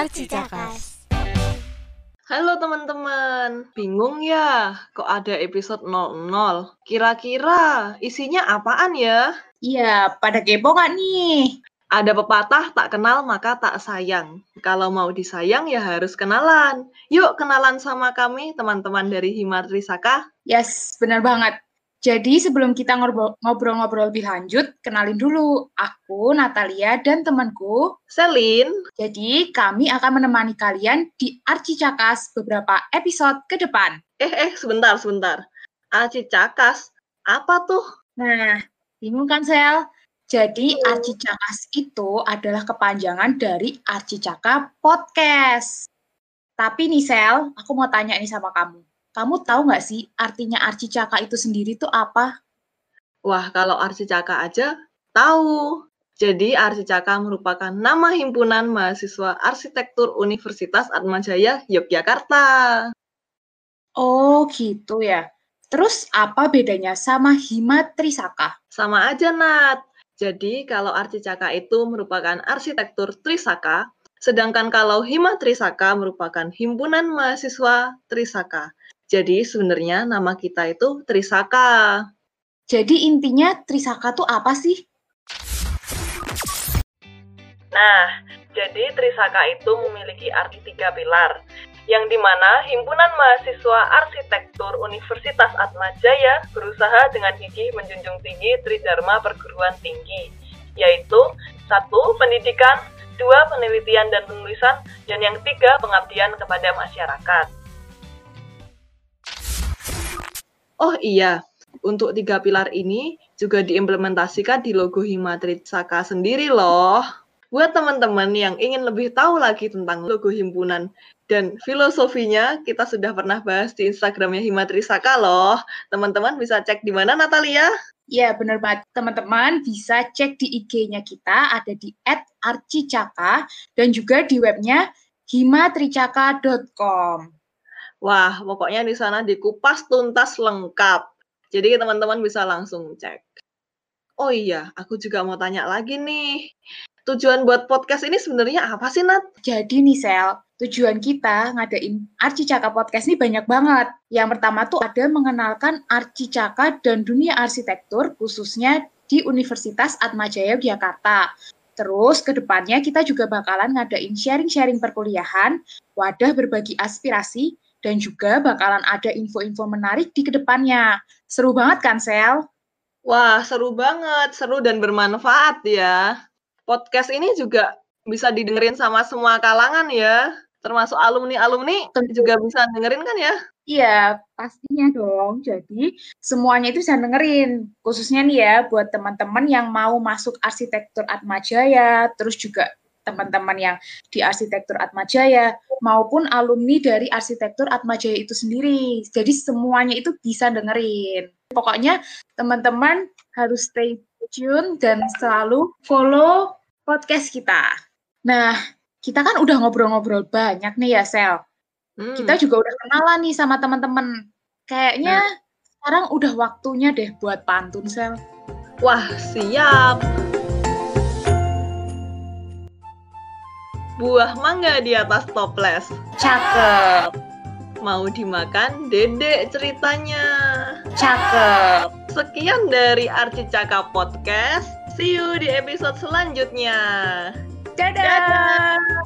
Arci Cakas. Halo teman-teman, bingung ya kok ada episode 00? Kira-kira isinya apaan ya? Iya, pada kepo nggak nih? Ada pepatah tak kenal maka tak sayang. Kalau mau disayang ya harus kenalan. Yuk kenalan sama kami teman-teman dari Himatri Saka. Yes, benar banget. Jadi sebelum kita ngobrol-ngobrol lebih lanjut, kenalin dulu. Aku, Natalia, dan temanku, Selin. Jadi kami akan menemani kalian di Arci Cakas beberapa episode ke depan. Eh, eh, sebentar, sebentar. Arci Cakas, apa tuh? Nah, bingung kan, Sel? Jadi Arci Cakas itu adalah kepanjangan dari Arci Caka Podcast. Tapi nih, Sel, aku mau tanya nih sama kamu kamu tahu nggak sih artinya Arci Caka itu sendiri itu apa? Wah, kalau Arci Caka aja tahu. Jadi Arci Caka merupakan nama himpunan mahasiswa arsitektur Universitas Atmajaya Yogyakarta. Oh, gitu ya. Terus apa bedanya sama Himatrisaka? Sama aja, Nat. Jadi kalau Arci Caka itu merupakan arsitektur Trisaka, sedangkan kalau Himatrisaka merupakan himpunan mahasiswa Trisaka. Jadi sebenarnya nama kita itu Trisaka. Jadi intinya Trisaka tuh apa sih? Nah, jadi Trisaka itu memiliki arti tiga pilar, yang di mana Himpunan Mahasiswa Arsitektur Universitas Atmajaya berusaha dengan gigih menjunjung tinggi Tridharma perguruan tinggi, yaitu satu pendidikan, dua penelitian dan penulisan, dan yang tiga pengabdian kepada masyarakat. Oh iya, untuk tiga pilar ini juga diimplementasikan di logo Himatrit Saka sendiri loh. Buat teman-teman yang ingin lebih tahu lagi tentang logo himpunan dan filosofinya, kita sudah pernah bahas di Instagramnya Himatri Saka loh. Teman-teman bisa cek di mana Natalia? Ya, benar banget. Teman-teman bisa cek di IG-nya kita, ada di @arcicaka dan juga di webnya himatricaka.com. Wah, pokoknya di sana dikupas tuntas lengkap. Jadi teman-teman bisa langsung cek. Oh iya, aku juga mau tanya lagi nih. Tujuan buat podcast ini sebenarnya apa sih, Nat? Jadi nih, Sel, tujuan kita ngadain Arci Caka Podcast ini banyak banget. Yang pertama tuh ada mengenalkan Arci Caka dan dunia arsitektur, khususnya di Universitas Atmajaya Jakarta. Terus ke depannya kita juga bakalan ngadain sharing-sharing perkuliahan, wadah berbagi aspirasi, dan juga bakalan ada info-info menarik di ke depannya. Seru banget kan, Sel? Wah, seru banget, seru dan bermanfaat ya. Podcast ini juga bisa didengerin sama semua kalangan ya, termasuk alumni-alumni juga bisa dengerin kan ya? Iya, pastinya dong. Jadi, semuanya itu bisa dengerin. Khususnya nih ya, buat teman-teman yang mau masuk arsitektur Atmajaya, terus juga teman-teman yang di arsitektur Atmajaya maupun alumni dari arsitektur Atmajaya itu sendiri. Jadi semuanya itu bisa dengerin. Pokoknya teman-teman harus stay tune dan selalu follow podcast kita. Nah, kita kan udah ngobrol-ngobrol banyak nih ya, Sel. Hmm. Kita juga udah kenalan nih sama teman-teman. Kayaknya nah. sekarang udah waktunya deh buat pantun, Sel. Wah, siap. Buah mangga di atas toples. Cakep. Mau dimakan dedek ceritanya. Cakep. Sekian dari Arci Caka Podcast. See you di episode selanjutnya. Dadah. Dadah.